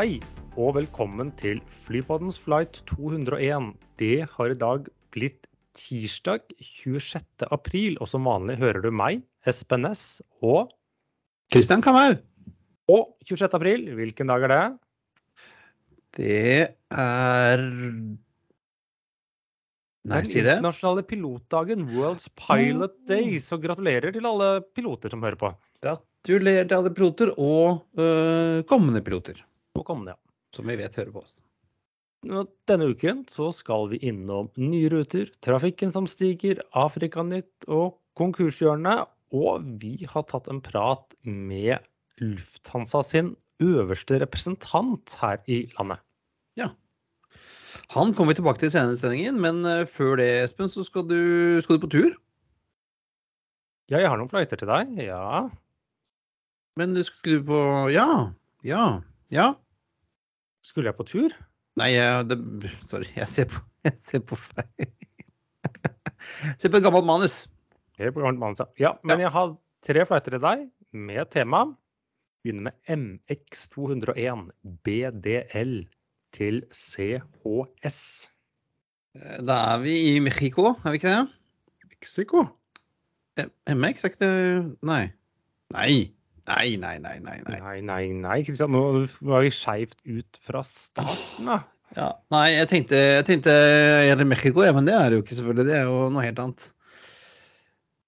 Hei og velkommen til Flypoddens flight 201. Det har i dag blitt tirsdag 26. april, og som vanlig hører du meg, Espen Næss, og Kristian Kamau. Og 26. april, hvilken dag er det? Det er Nei, si Den det. internasjonale pilotdagen, World's Pilot Day. Så gratulerer til alle piloter som hører på. Gratulerer til alle piloter og øh, kommende piloter, Og kommende, ja. som vi vet hører på oss. Denne uken så skal vi innom nye ruter, trafikken som stiger, Afrikanytt og konkurshjørnet. Og vi har tatt en prat med Lufthansa sin øverste representant her i landet. Ja. Han kommer vi tilbake til senere i sendingen, men øh, før det, Espen, så skal du, skal du på tur. Ja, jeg har noen flighter til deg. Ja. Men du skal du på Ja, ja, ja. Skulle jeg på tur? Nei, det, sorry, jeg ser på, jeg ser på feil. Se på et gammelt manus. Helt på gammelt manus, ja. Ja, men jeg har tre flighter til deg med tema. Begynner med MX201 BDL til CHS. Da er vi i Mexico, er vi ikke det? Mexico? MX, er ikke det Nei. Nei. Nei, nei, nei, nei. nei. Nei, nei. Kristian, nå var vi skeivt ut fra starten, da. Ja, nei, jeg tenkte, jeg tenkte Eller Mexico, ja, men det er det jo ikke, selvfølgelig. Det er jo noe helt annet.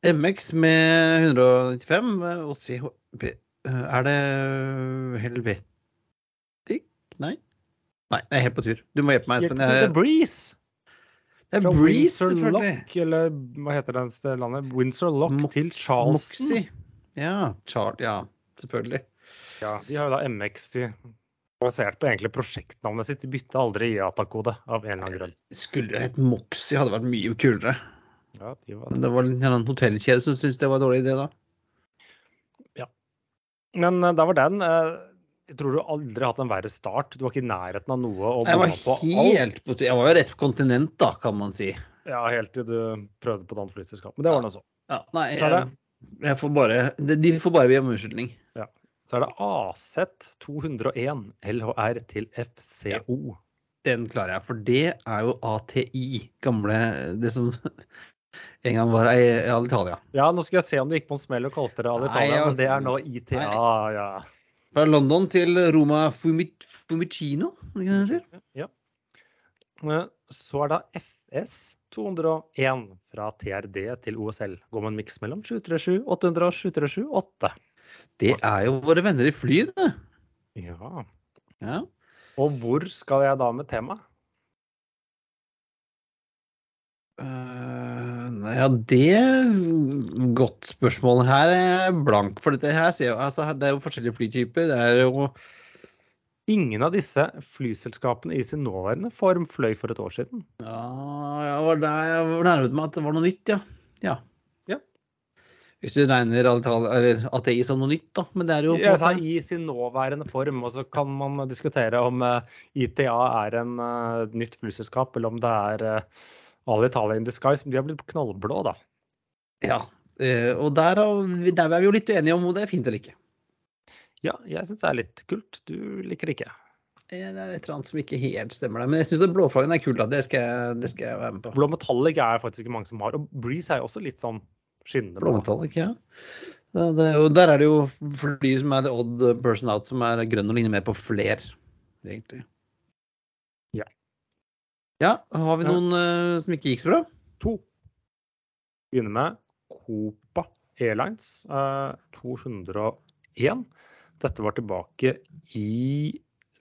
MX med 195 og CHB Er det Helvetic? Nei? Nei, jeg er helt på tur. Du må hjelpe meg, Espen. The Jeg, Breeze. det er Fra Breeze, Windsor selvfølgelig. Lock, eller hva heter det landet? Windsor Lock Mox- til Charleston. Moxie. Ja, Char ja, selvfølgelig. Ja, de har jo da MX de basert på egentlig prosjektnavnet sitt. De bytta aldri IATA-kode av en eller annen grunn. Skulle hett Moxie, hadde vært mye kulere. Ja, de var Men det var en annen hotellkjede som syntes det var en dårlig idé da. Men uh, da var den. Uh, Jeg tror du aldri har hatt en verre start. Du var ikke i nærheten av noe Jeg var på helt alt. på. Jeg var jo rett på kontinent, da, kan man si. Ja, helt til du prøvde på et annet flyselskap. Men det var nå så. Ja, nei, Så det, jeg, jeg får bare de- De får bare be om unnskyldning. Så er det AZ 201 LHR til FCO. Den klarer jeg, for det er jo ATI. Gamle Det som en gang var i Alitalia. Ja, nå skulle jeg se om du gikk på en smell og kalte det Nei, Alitalia, men det er nå ITA. Ja. Fra London til Roma Fumi- Fumicino, ja. Eh, Så er det FS 201 fra TRD til OSL. Går med en miks mellom 737 800 og 737 8. Det er jo våre venner i fly, det. Ja. Ja. Og hvor skal jeg da med tema? Uh, ja, det Godt spørsmål. Her er blank for dette. her ser altså, Det er jo forskjellige flytyper. Det er jo Ingen av disse flyselskapene i sin nåværende form fløy for et år siden. Ja, jeg var der jeg var nærmet meg at det var noe nytt, ja. ja. Hvis du regner ATI som noe nytt, da. Men det er jo ja, i sin nåværende form, og så kan man diskutere om uh, ITA er en uh, nytt flyselskap, eller om det er uh, Alitalia in disguise. Som de har blitt knallblå, da. Ja. Uh, og der, der er vi jo litt uenige om om det er fint eller ikke. Ja, jeg syns det er litt kult. Du liker det ikke. Eh, Det er et eller annet som ikke helt stemmer der. Men jeg syns blåflaggen er kult. da. Det skal, jeg, det skal jeg være med på. Blå metallic er faktisk ikke mange som har. Og Breeze er jo også litt sånn skinnende blå. Blåmetall, ikke ja. Det, det, er der er det jo fly som er the odd person out, som er grønn og ligner mer på fler, egentlig. Ja. Ja, har vi Ja. noen eh, som ikke gikk så bra? To. Begynner med Copa Airlines uh, 201. Dette var tilbake i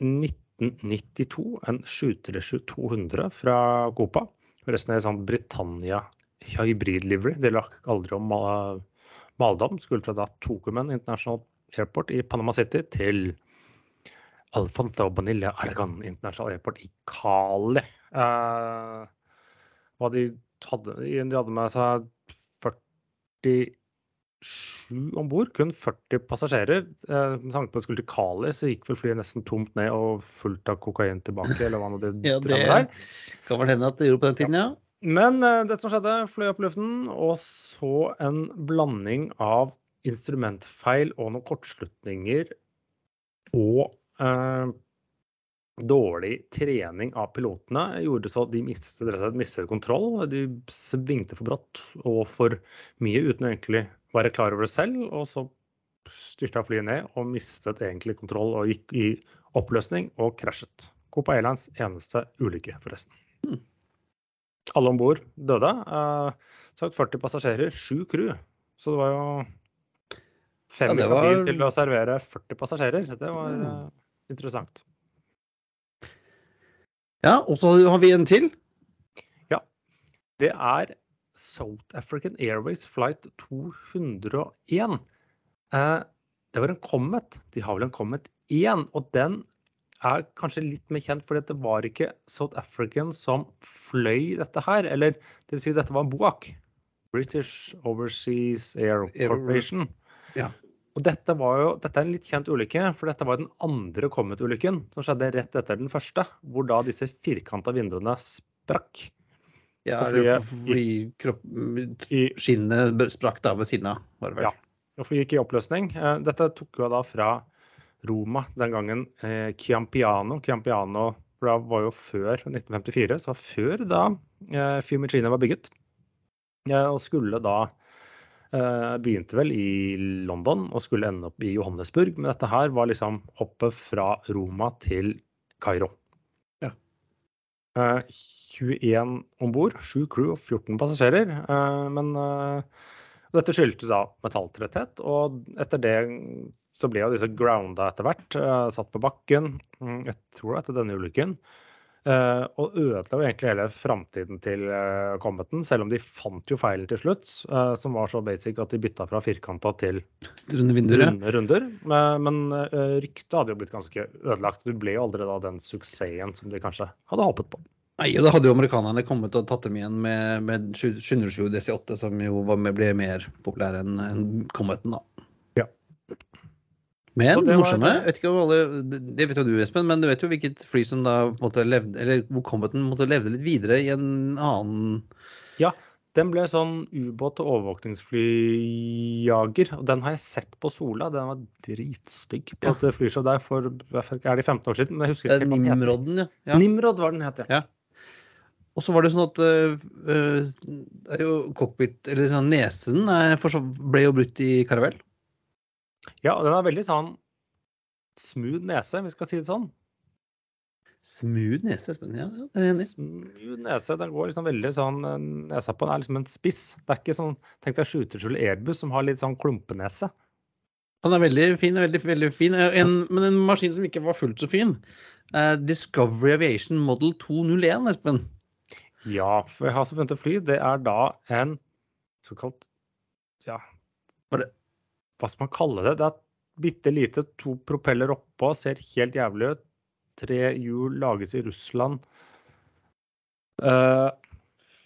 1992. En 737-200 fra Copa. Resten er sånn Britannia hybrid-livery. Det lagt aldri om Ma- Maldom. Skulle fra da Tokumen International Airport i Panama City til Alfonso Bonilla Aragon International Airport i Cali. Eh, de hadde, de hadde med seg 47 om bord, kun 40 passasjerer. Eh, med tanke på at det skulle til Cali, så gikk vel flyet nesten tomt ned og fullt av kokain tilbake. eller hva nå det Ja, det kan vel hende at det gjorde på den tiden, ja. Men eh, det som skjedde, fløy opp i luften, og så en blanding av instrumentfeil og noen kortslutninger og eh, dårlig trening av pilotene gjorde så at de mistet, mistet kontroll. De svingte for brått og for mye uten å egentlig være klar over det selv. Og så styrta flyet ned og mistet egentlig kontroll og gikk i oppløsning og krasjet. Copa Airlines eneste ulykke, forresten. Alle om bord døde. Eh, sagt 40 passasjerer, sju crew. Så det var jo fem Ja, var- til å servere 40 passasjerer. Det var mm. eh, interessant. Ja, og så har vi en til. Ja. Det er South African Airways flight 201. Eh, det var en Comet. De har vel en Comet 1, og den er kanskje litt mer kjent fordi det var ikke South African som fløy dette her. Eller det vil si, dette var BOAC. British Overseas Air Corporation. Ja. Og dette, var jo, dette er en litt kjent ulykke, for dette var den andre Comet-ulykken som skjedde rett etter den første, hvor da disse firkanta vinduene sprakk. Ja, fordi kropp, I skinnet sprakk da ved siden av, var det vel. Ja. Og flyet gikk i oppløsning. Eh, Dette tok jo da fra Roma den gangen eh, Chiampiano. Chiampiano da var jo før 1954, så før da eh, Fiumicino var bygget. Eh, og skulle da eh, Begynte vel i London og skulle ende opp i Johannesburg. Men dette her var liksom hoppet fra Roma til Kairo. Ja. Eh, 21 om bord, 7 crew og 14 passasjerer. Eh, men eh, dette skyldtes da metalltretthet, og etter det så ble jo disse grounda etter hvert, eh, satt på bakken, mm, jeg tror etter denne ulykken. eh, og ødela jo egentlig hele framtiden til uh, Cometen, selv om de fant jo feilen til slutt, eh, som var så basic at de bytta fra firkanta til runder. Eh, men eh, ryktet hadde jo blitt ganske ødelagt. Du ble jo aldri da den suksessen som de kanskje hadde håpet på. Nei, og da hadde jo amerikanerne kommet og tatt dem igjen med, med 707 DC8, som jo var med, ble mer populær enn en Cometen, da. Men det morsomme vet ikke om alle, Det det vet jo du, Espen, men du vet jo hvilket fly som da på en måte levde Eller hvor Cometen måtte levde litt videre i en annen Ja, Den ble sånn ubåt- og overvåkningsflyjager. og Den har jeg sett på Sola. Den var dritstygg på Ja. flyr flyshow der for er det 15 år siden. Men jeg husker ikke hva den. Nimrodden, ja. ja. Nimrod var den het, ja. Ja. Og så var det sånn at uh, uh, det er jo cockpit, eller sånn nesen er for så, ble jo brutt i Caravelle. Ja, den har veldig sånn smooth nese, vi skal si det sånn. Smooth nese, Espen. Ja, det er enig. Smooth nese. Den går liksom veldig sånn eh, Nesa på den er liksom en spiss. Det er ikke sånn Tenk deg 737 Airbus som har litt sånn klumpenese. Han er veldig fin. veldig, veldig fin. En, men en maskin som ikke var fullt så fin, er Discovery Aviation Model 201, Espen. Ja, for jeg har også funnet et fly. Det er da en såkalt Ja, Var det- hva skal man kalle det? Det er bitte lite, to propeller oppå, ser helt jævlig ut. Tre hjul lages i Russland. Uh,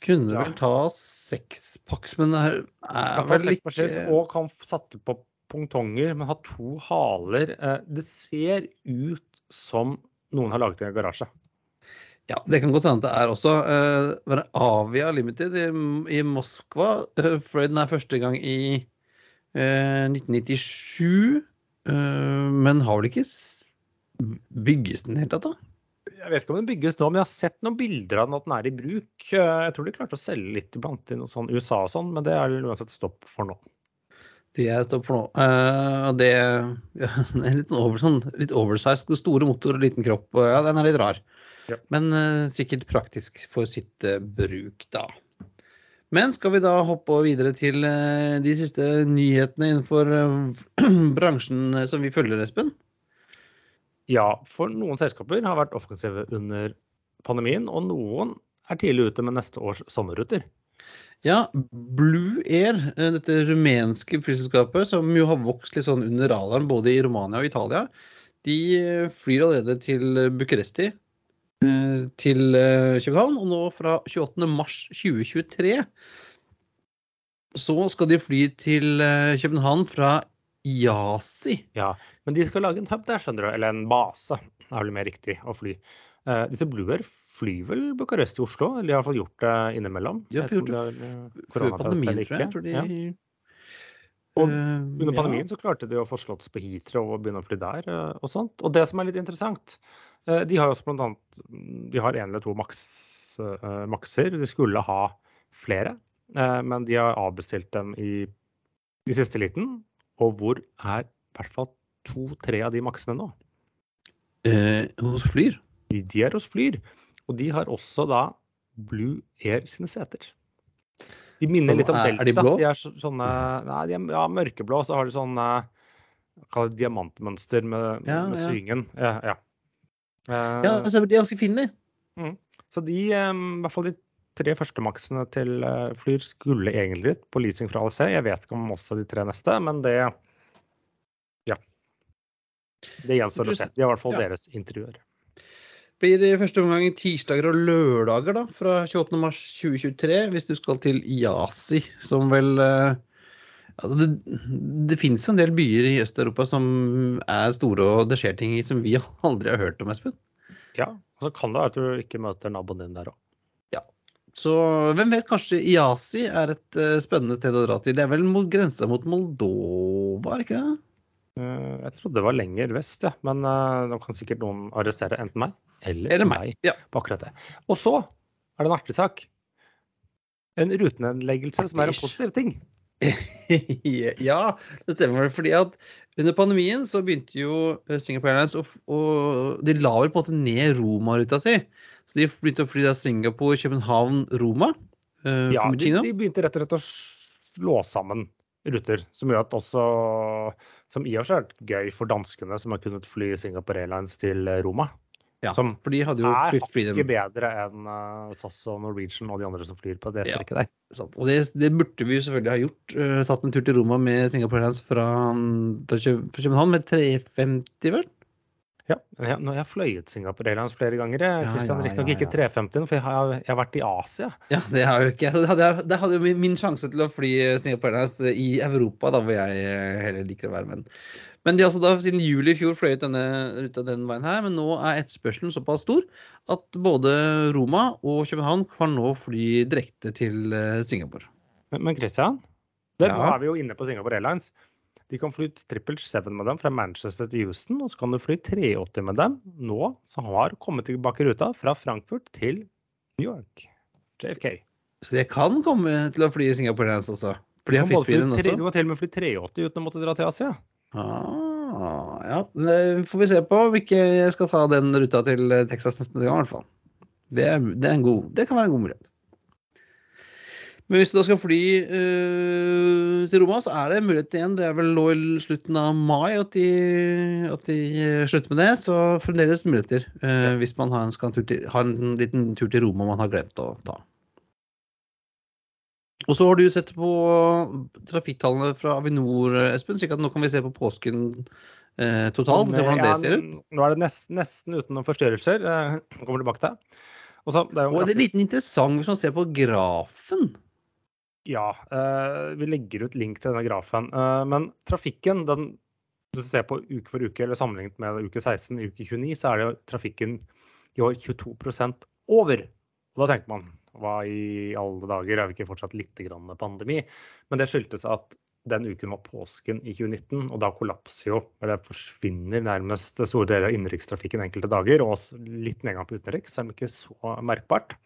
Kunne Ja. vel ta seks paks, men det er, er vel ikke og kan satte på pongtonger, men har to haler. Eh, det ser ut som noen har laget det i en garasje. Ja, det kan godt hende det er også. Uh, Avia Limited i, i Moskva uh, fløy er første gang i 1997. eh, men har vel ikke Bygges den hele tatt, da? Jeg vet ikke om den bygges nå, men jeg har sett noen bilder av den at den er i bruk. Eh, Jeg tror de klarte å selge litt iblant i noe sånn USA og sånn, men det er uansett stopp for nå. Det er stopp for nå. Eh, og det, ja, er litt, over, sånn, litt oversized, store motor og liten kropp. Ja, den er litt rar. Ja. Men uh, sikkert praktisk for sitt uh, bruk, da. Men skal vi da hoppe videre til eh, de siste nyhetene innenfor eh, bransjen eh, som vi følger, Espen? Ja, for noen selskaper har vært offensive under pandemien, og noen er tidlig ute med neste års sommerruter. Ja, Blue Air, dette rumenske flyselskapet som jo har vokst litt sånn under radaren både i Romania og Italia, de flyr allerede til Bucuresti, til eh, København, og nå fra 28. mars 2023 så skal de fly til eh, København fra Yasi. Ja, men de skal lage en hub der, skjønner du, eller en base, er vel mer riktig å fly. Uh, disse Blue Air flyr vel Bucuresti i Oslo, eller de har iallfall gjort det innimellom. De har gjort det eh, før pandemien, tror jeg. tror de... Ja. Og under Under ja. pandemien så klarte de å få slått på Heathrow og begynne å fly der. eh, og sånt. Og det som er litt interessant, eh, de har jo også blant annet mm, de har en eller to maks, eh, makser. De skulle ha flere, eh, men de har avbestilt dem i, i siste liten. Og hvor er i hvert fall to-tre av de maksene nå? Eh, hos Flyr. De er hos Flyr. Og de har også da Blue Air sine seter. De minner Som litt om er- Delta. er de blå? er så, sånne Nei, de er ja, mørkeblå, så har de sånn eh, Kall det diamantmønster med, Ja, med ja. svingen. Ja, ja. Eh, Ja, altså, de er ganske fine, Mm. Så de, eh, i hvert fall de tre første maksene til eh, Flyr skulle egentlig ut på leasing fra ALC. Jeg vet ikke om også de tre neste, men det Ja. Det gjenstår å se. De har i hvert fall deres interiør. Blir i første omgang tirsdager og lørdager da, fra 28. mars 2023, hvis du skal til Yasi, som vel eh, ja, det, det finnes jo en del byer i Øst-Europa som er store og det skjer ting i som vi aldri har hørt om, Espen. Ja, og så kan det være at du ikke møter naboen din der òg. Så hvem vet, kanskje Yasi er et uh, spennende sted å dra til. Det er vel mot grensa mot Moldova, er ikke det? Eh, Jeg trodde det var lenger vest, ja. men uh, nå kan sikkert noen arrestere enten meg eller, Eller meg. Ja. på akkurat det. Og så er det en artig sak. En rutenedleggelse som er en positiv ting. ja, det stemmer. Fordi at under pandemien så begynte jo eh, Singapore Airlines å De la vel på en måte ned Roma-ruta si. Så de begynte å fly da Singapore, København, Roma. eh, Ja, de, de begynte rett og slett å slå sammen ruter, som gjør at også Som i og for seg er gøy for danskene som har kunnet fly Singapore Airlines til eh, Roma. Ja, som for de hadde jo er Freedom. bedre enn uh, SAS og Norwegian og de andre som flyr på det Ja. der. Sant. Og det, det burde vi jo selvfølgelig ha gjort. Uh, tatt en tur til Roma med Singapore Airlines fra, fra København med 350, vel? Ja, jeg, nå har jeg fløyet Singapore Airlines flere ganger. Kristian, Ja, Christian, ja, Riktignok ja, ikke 350, for jeg har, jeg har vært i Asia. Ja, det har jo ikke jeg. Det hadde, det hadde jo min- sjanse til å fly Singapore Airlines i Europa, da hvor jeg eh, heller liker å være. Men, men de altså da siden juli i fjor fløyet denne ruta den veien her, men nå er etterspørselen såpass stor at både Roma og København kan nå fly direkte til eh, Singapore. Men, men Christian, det, nå er vi jo inne på Singapore Airlines. De kan fly 777 med dem fra Manchester til Houston, og så kan du fly 380 med dem nå som har kommet tilbake i ruta fra Frankfurt til New York. JFK. Så jeg kan komme til å fly i Singapore Airlines også. For de har tre- også. Du kan til og med fly 380 uten å måtte dra til Asia. Ah, ja, det får vi se på. Hvilke jeg skal ta den ruta til eh, Texas neste gang, i hvert fall. Det, er, det, en god, det kan være en god mulighet. Men hvis du da skal fly eh, til Roma, så er det mulighet igjen. Det er vel nå i slutten av mai at de, at de eh, slutter med det. Så fremdeles muligheter eh, hvis man har en, skal en, tur til, har en liten tur til Roma man har glemt å ta. Og så har du sett på trafikktallene fra Avinor, Espen, slik at nå kan vi se på påsken eh, totalt. Se hvordan det ser ut. Nå er det nest, nesten uten noen forstyrrelser. Eh, kommer tilbake til. Og så, det er Og det er liten interessant hvis man ser på grafen. Ja, eh, vi legger ut link til denne grafen. Eh, men trafikken, den, hvis du ser på uke for uke, eller sammenlignet med uke 16, uke 29, så er det jo trafikken i år 22 over. Og da tenker man hva i alle dager, er vi ikke fortsatt litt grann pandemi? Men det skyldtes at den uken var påsken i 2019, og da kollapser jo, eller forsvinner nærmest store deler av innenrikstrafikken enkelte dager, og litt nedgang på utenriks, selv om ikke så merkbart.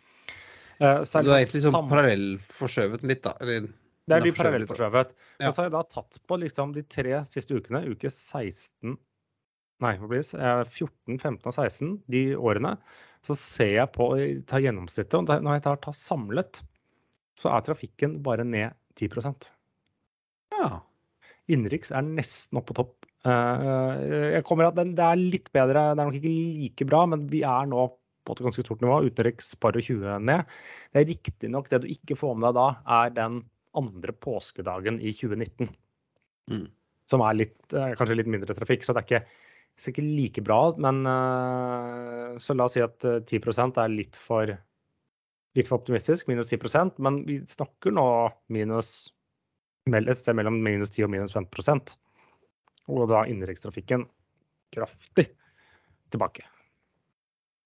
Uh, så er det, det er egentlig sånn parallellforskjøt litt, da. Eller, det er litt forskjøvet parallellforskjøvet. Ja. Så har jeg da tatt på liksom de tre siste ukene, uke 16 Nei, hva blir det? Eh, 14, 15 og 16, de årene, så ser jeg på tar gjennomsnittet, og når jeg tar, tar samlet, så er trafikken bare ned 10% Ja. Innenriks er nesten oppe på topp. Eh, Jeg kommer at Det er litt bedre, det er nok ikke like bra, men vi er nå på et ganske stort nivå. Utenriks par og 20 ned. Det er riktignok det du ikke får med deg da, er den andre påskedagen i 2019. Mm. Som er litt, eh, kanskje litt mindre trafikk, så det er ikke, ikke like bra. Men eh, så la oss si at eh, 10 er litt for, litt for optimistisk, minus 10% Men vi snakker nå minus et sted mellom minus 10 og minus 15 Og da innenrikstrafikken kraftig tilbake.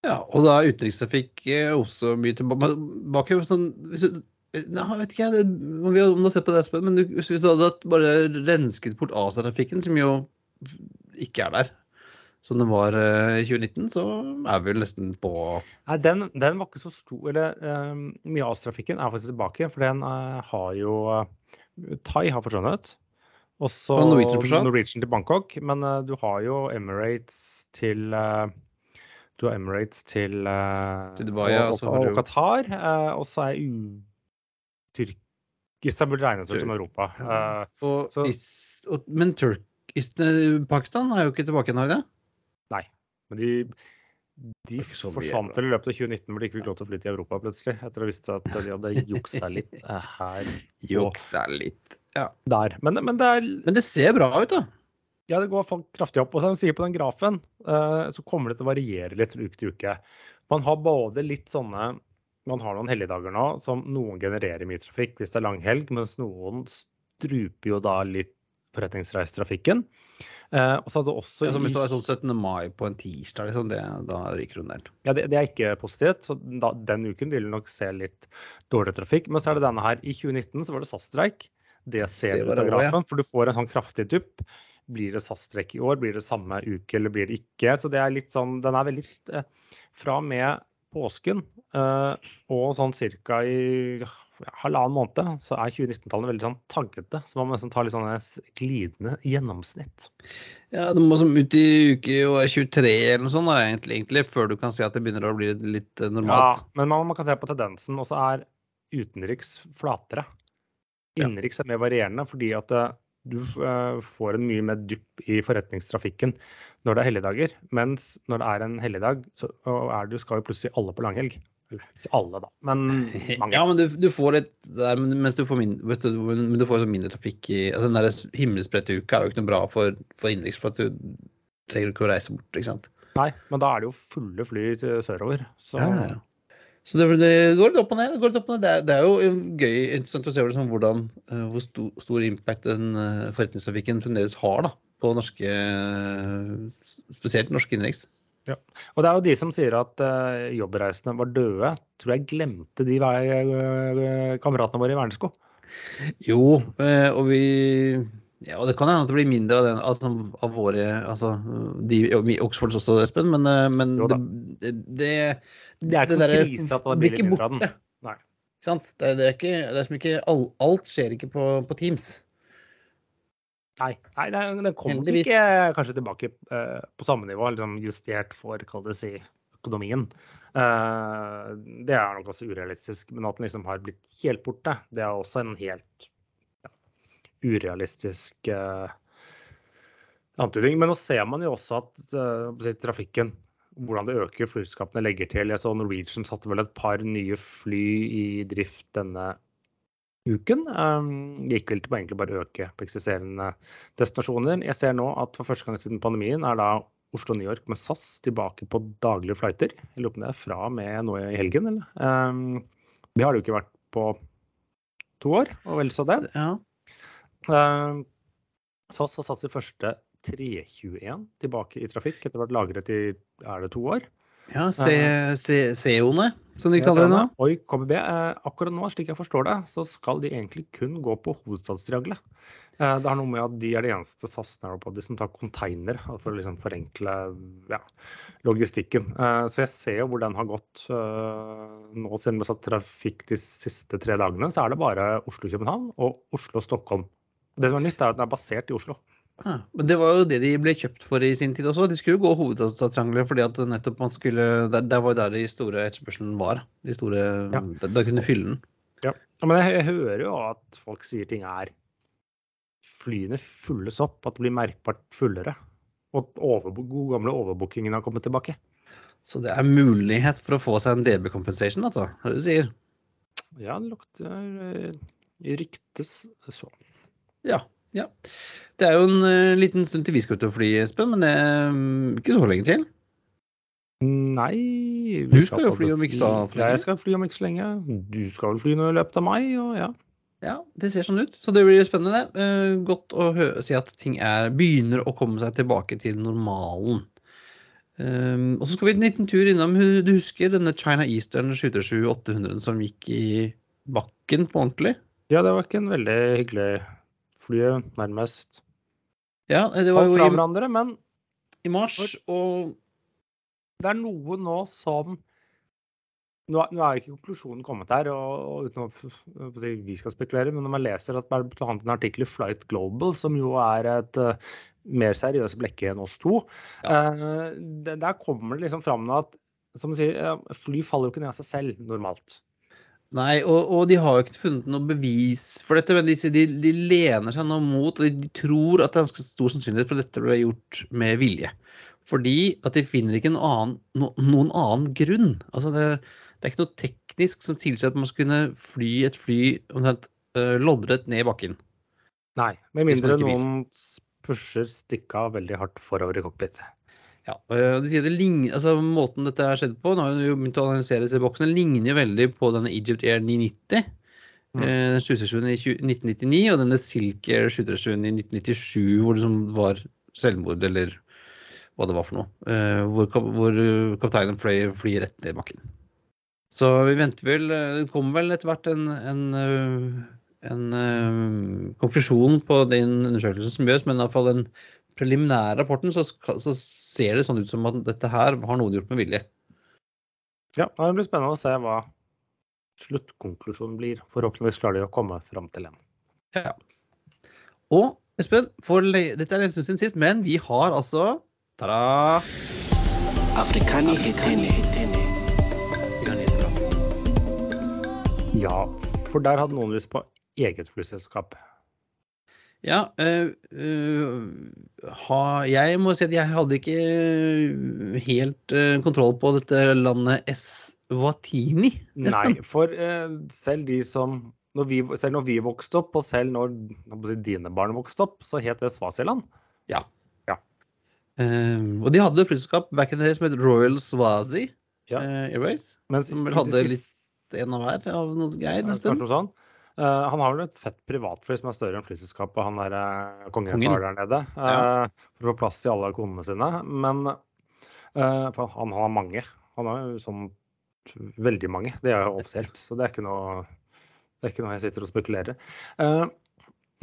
ja. Og da er utenrikstrafikk eh, også mye tilbake. Sånn, hvis du jeg vet ikke, om vi har- sett på det, men hvis du hadde bare rensket bort Asia-trafikken, som jo ikke er der, som den var eh, i 2019, så er vi vel nesten på Nei, den, den var ikke så stor Eller eh, mye av trafikken er faktisk tilbake, for den uh, har jo Thai har forsvunnet. Og så Norwegian. Norwegian til Bangkok. Men uh, du har jo Emirates til uh, Du har Emirates til, Til Dubai, ja, og, og og, og Qatar. og så er U... Tyrk... burde regnes ut som Europa. og, Så- is, og, Men Turk, is, Pakistan er jo ikke tilbake igjen, har de det? Men de, de forsvant vel i løpet av 2019 hvor de ikke fikk lov til å fly til Europa plutselig. Etter å ha visst at de hadde juksa litt her Juksa litt. Ja. der. Men, men det er Men det ser bra ut, da. Ja, det går kraftig opp. Og som de sier på den grafen, eh, så kommer det til å variere litt uke til uke. Man har både litt sånne Man har noen helligdager nå som noen genererer mye trafikk hvis det er langhelg, mens noen struper jo da litt forretningsreisetrafikken. Eh, og så hadde også Ja, som hvis det er sånn 17. mai på en tirsdag, liksom, det, da ryker hun der. Ja, det, det er ikke positivt. så da, Den uken vil du nok se litt dårligere trafikk. Men så er det denne her. I 2019 så var det SAS-streik. Det ser du ut av grafen, ja. for du får en sånn kraftig dupp. Blir det SAS-streik i år? Blir det samme uke, eller blir det ikke? Så det er litt sånn Den er veldig eh, Fra og med påsken eh, og sånn cirka i ja, halvannen måned, så er 2019-tallene veldig sånn taggete. Så man må nesten ta litt sånne glidende gjennomsnitt. Ja, det må som ut i uke og er 23 eller noe sånt, da, egentlig, egentlig, før du kan si at det begynner å bli litt normalt. Ja, men man, man kan se på tendensen, og så er utenriks flatere. Innenriks er mer varierende fordi at eh, du eh, får en mye mer dupp i forretningstrafikken når det er helligdager. Mens når det er en helligdag, så er du, skal jo plutselig alle på langhelg. Ikke alle, da, men mange. Ja, men du, du får litt der, men, mens du får mindre, du, men du får så mindre trafikk i altså Den der himmelspredte uka er jo ikke noe bra for, for innenriks, for at du trenger ikke å reise bort, ikke sant. Nei, men da er det jo fulle fly sørover. Så Ja, ja. Så det, det går litt opp og ned. Det, går litt opp og ned. Det, det er jo gøy interessant å se hvordan, hvordan, eh, hvor stor, stor impact den eh, forretningstrafikken fremdeles har da, på norske eh, Spesielt norske innenriks. Og det er jo de som sier at uh, jobbreisende var døde. Tror jeg glemte de vei, uh, kameratene våre i Vernesko. Jo, uh, og vi ja, og Det kan hende at det blir mindre av, den, altså, av våre altså, de i Oxfords også, Espen, men, men det, det, det, Det er ikke derre krise at det blir ikke borte. Nei. Sant? Det, er- det er ikke, det er som ikke all, Alt skjer ikke på, på Teams. Nei, nei den, kommer Heldigvis. ikke kanskje tilbake uh, på samme nivå, liksom justert for kall det si, økonomien. Uh, det er nok også urealistisk. Men at den liksom har blitt helt borte, det er også en helt ja, urealistisk uh, antydning. Men nå ser man jo også at eh, si, trafikken hvordan det øker, flyselskapene legger til. Jeg så Norwegian satte vel et par nye fly i drift denne uken. Um, gikk vel til egentlig bare øke på eksisterende destinasjoner. Jeg ser nå at for første gang siden pandemien er da Oslo-New York med SAS tilbake på daglige flighter. Jeg lurer på om det er fra og med nå i helgen, eller? Um, det har det jo ikke vært på to år, og vel så det. Ja. Um, SAS har satt sin første 321 tilbake i trafikk etter å ha vært lagret i er det to år. Ja, se- CEO-ene, som de kaller det nå. Oi, KBB. Eh, akkurat nå, slik jeg forstår det, så skal de egentlig kun gå på hovedstadstriangelet. Eh, det har noe med at de er de eneste SAS Narrowbody som tar container for å liksom forenkle ja, logistikken. Eh, så jeg ser jo hvor den har gått. Eh, nå siden vi har satt trafikk de siste tre dagene, så er det bare Oslo-København og Oslo-Stockholm. Det som er nytt, er at den er basert i Oslo. Ja, men det var jo det de ble kjøpt for i sin tid også. De skulle jo gå hovedstadstriangelet fordi at nettopp man skulle Der, der var der de store etterspørselen var. De store Ja. Da, da kunne fylle den. Ja, men jeg, jeg hører jo at folk sier ting er Flyene fylles opp, at det blir merkbart fullere. Og at over, god gamle overbookingen har kommet tilbake. Så det er mulighet for å få seg en DB compensation, altså. Er det du sier? Ja, det lukter eh, ryktes sånn. Ja. Ja. Det er jo en uh, liten stund til vi skal ut og fly, Espen, men det er mm, ikke så lenge til. Nei Du skal jo fly om ikke så lenge. Jeg skal fly om ikke så lenge. Du skal vel fly nå i løpet av mai, og ja. Ja, det ser sånn ut. Så det blir spennende. Uh, godt å si at ting er, begynner å komme seg tilbake til normalen. Um, og så skal vi en liten tur innom Du husker denne China Eastern 737-800 som gikk i bakken på ordentlig. Ja, det var ikke en veldig hyggelig Flyet nærmest Ja, det var jo fra hverandre, men i mars, og det er noe nå som Nå er, nå er ikke konklusjonen kommet her, og, og uten si vi skal spekulere, men når man leser at man blant en artikkel i Flight Global, som jo er et uh, mer seriøst blekke enn oss to, eh, det, der kommer det liksom fram at som du sier, fly faller jo ikke ned av seg selv normalt. Nei, og, og de har jo ikke funnet noe bevis for dette, men de, de, de lener seg nå mot, og de, tror at det er ganske stor sannsynlighet for at dette ble gjort med vilje. Fordi at de finner ikke noen annen, no, noen annen grunn. Altså det, det er ikke noe teknisk som tilsier at man skal kunne fly et fly omtrent uh, loddrett ned i bakken. Nei, med mindre noen pusher stikka veldig hardt forover i cockpit. Ja, de sier det ligner, altså Måten dette er skjedd på, nå har jo begynt å analysere disse boksene, ligner veldig på denne Egypt Air 990. Mm. eh, Den 737 i 1999 og denne Silk Air 737 i 1997, hvor det som var selvmord, eller hva det var for noe. eh, Hvor, kap- hvor eh, kapteinen fløy fly rett ned i bakken. Så vi venter vel Det kommer vel etter hvert en, en, en, en konklusjon på den undersøkelsen som gjøres, men i hvert fall den preliminære rapporten, så, så ser det sånn ut som at dette her har noen gjort med vilje. Ja, det blir spennende å se hva sluttkonklusjonen blir. Forhåpentligvis klarer de å komme fram til en. Ja. Og Espen, for dette er en stund siden sist, men vi har altså Ta-da! Afrikani hetene. Ja, for der hadde noen lyst på eget flyselskap. Ja, øh, øh, ha, jeg må si at jeg hadde ikke helt øh, kontroll på dette landet Eswatini. Nei, for eh, selv de som når vi, Selv når vi vokste opp, og selv når når dine barn vokste opp, så het det Svasiland. Ja. Ja. Uh, og de hadde flyselskap back in the day som het Royal Swazi Ja. uh, Airways. Mens Som vel hadde siste- En av hver av noen greier Ja, en kanskje Eh, han har vel et fett privatfly som er større enn flyselskapet han der uh, kongen Kongen. har der nede. Ja. eh, for å få plass til alle konene sine. Men eh, for han har mange. Han har jo sånn veldig mange. Det er jo offisielt, så det er ikke noe, det er ikke noe jeg sitter og spekulerer. Eh,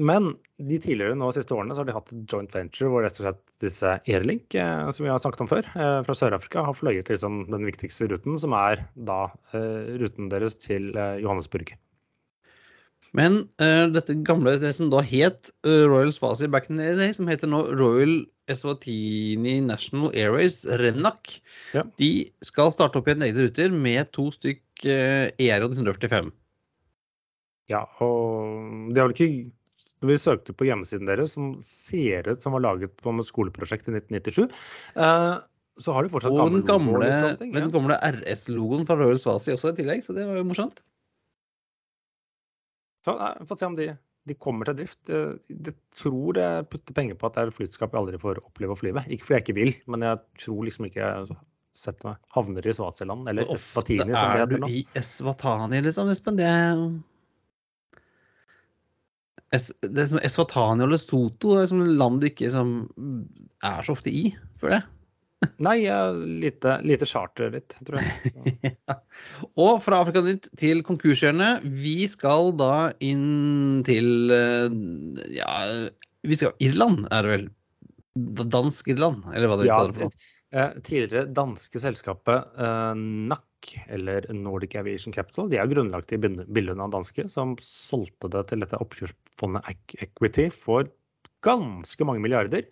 men de tidligere nå de siste årene så har de hatt et joint venture hvor rett og slett disse Airlink, eh, som vi har snakket om før, eh, fra Sør-Afrika, har fløyet liksom den viktigste ruten, som er da eh, ruten deres til. Johannesburg. Men uh, dette gamle, det som da het eh, Royal Spasi back in the day, som heter nå Royal Eswatini National Airways, RENAC, Ja. de skal starte opp igjen egne ruter med to stykk uh, ERJ 145. Ja, og det har vel ikke Når vi søkte på hjemmesiden deres, som ser ut som var laget på et skoleprosjekt i 1997, eh, så har de fortsatt Og gamle, logo og gamle, litt sånne ting. men den gamle RS-logoen fra Royal Swazi også i tillegg, så det var jo morsomt. Så vi får se om de, de kommer til drift. Jeg tror jeg putter penger på at det er et flyselskap jeg aldri får oppleve å fly med. Ikke fordi jeg ikke vil, men jeg tror liksom ikke jeg setter meg havner i Swaziland, eller ofte Eswatini det er du nå. i Eswatani, liksom, Espen? Det er Es, det er som Eswatani og Lesotho det er som land du ikke som er så ofte i, føler jeg. Nei, lite, lite charter litt, tror jeg. Ja. Og fra Afrika Nytt til konkurshjørnet. Vi skal da inn til eh, Ja, vi skal Irland, er det vel? Dansk-Irland, eller hva det Ja, noe. Eh, tidligere danske selskapet eh, NAC, eller Nordic Aviation Capital, de er grunnlagt i bildene av danske, som solgte det til dette oppkjørsfondet Equity for ganske mange milliarder.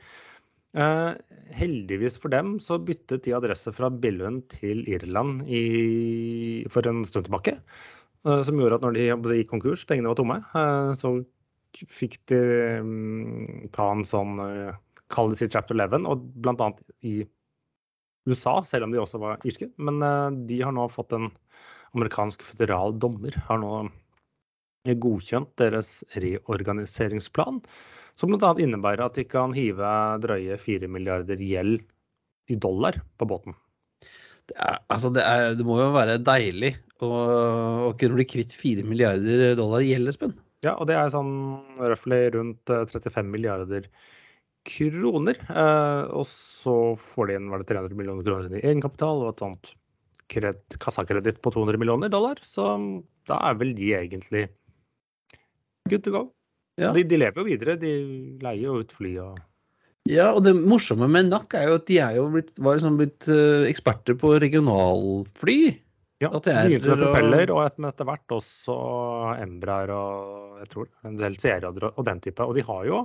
Eh, heldigvis for dem så byttet de adresse fra Billund til Irland i, for en stund tilbake. eh, som gjorde at når de gikk konkurs, pengene var tomme, eh, så fikk de um, ta en sånn uh, Kall det sitt chapter 11, og annet i USA, selv om de også var irske. Men eh, de har nå fått en amerikansk føderal dommer har nå godkjent deres reorganiseringsplan, som bl.a. innebærer at de kan hive drøye 4 milliarder gjeld i dollar på båten. Det, er, altså det, er, det må jo være deilig å, å kunne bli kvitt 4 milliarder dollar i gjeld, Espen. Ja, og det er sånn røftlig rundt eh, 35 milliarder kroner. Eh, og så får de inn var det 300 millioner kroner i egenkapital og et sånt kred- kassakreditt på 200 millioner dollar, så da er vel de egentlig good to go. Ja. De, de lever jo videre, de leier jo ut fly og Ja, og det morsomme med NAC er jo at de er jo blitt, var liksom blitt eh, eksperter på regionalfly. Ja, er- begynte med propeller, og et- etter hvert også Embraer og jeg tror en del serier og den type. Og de har jo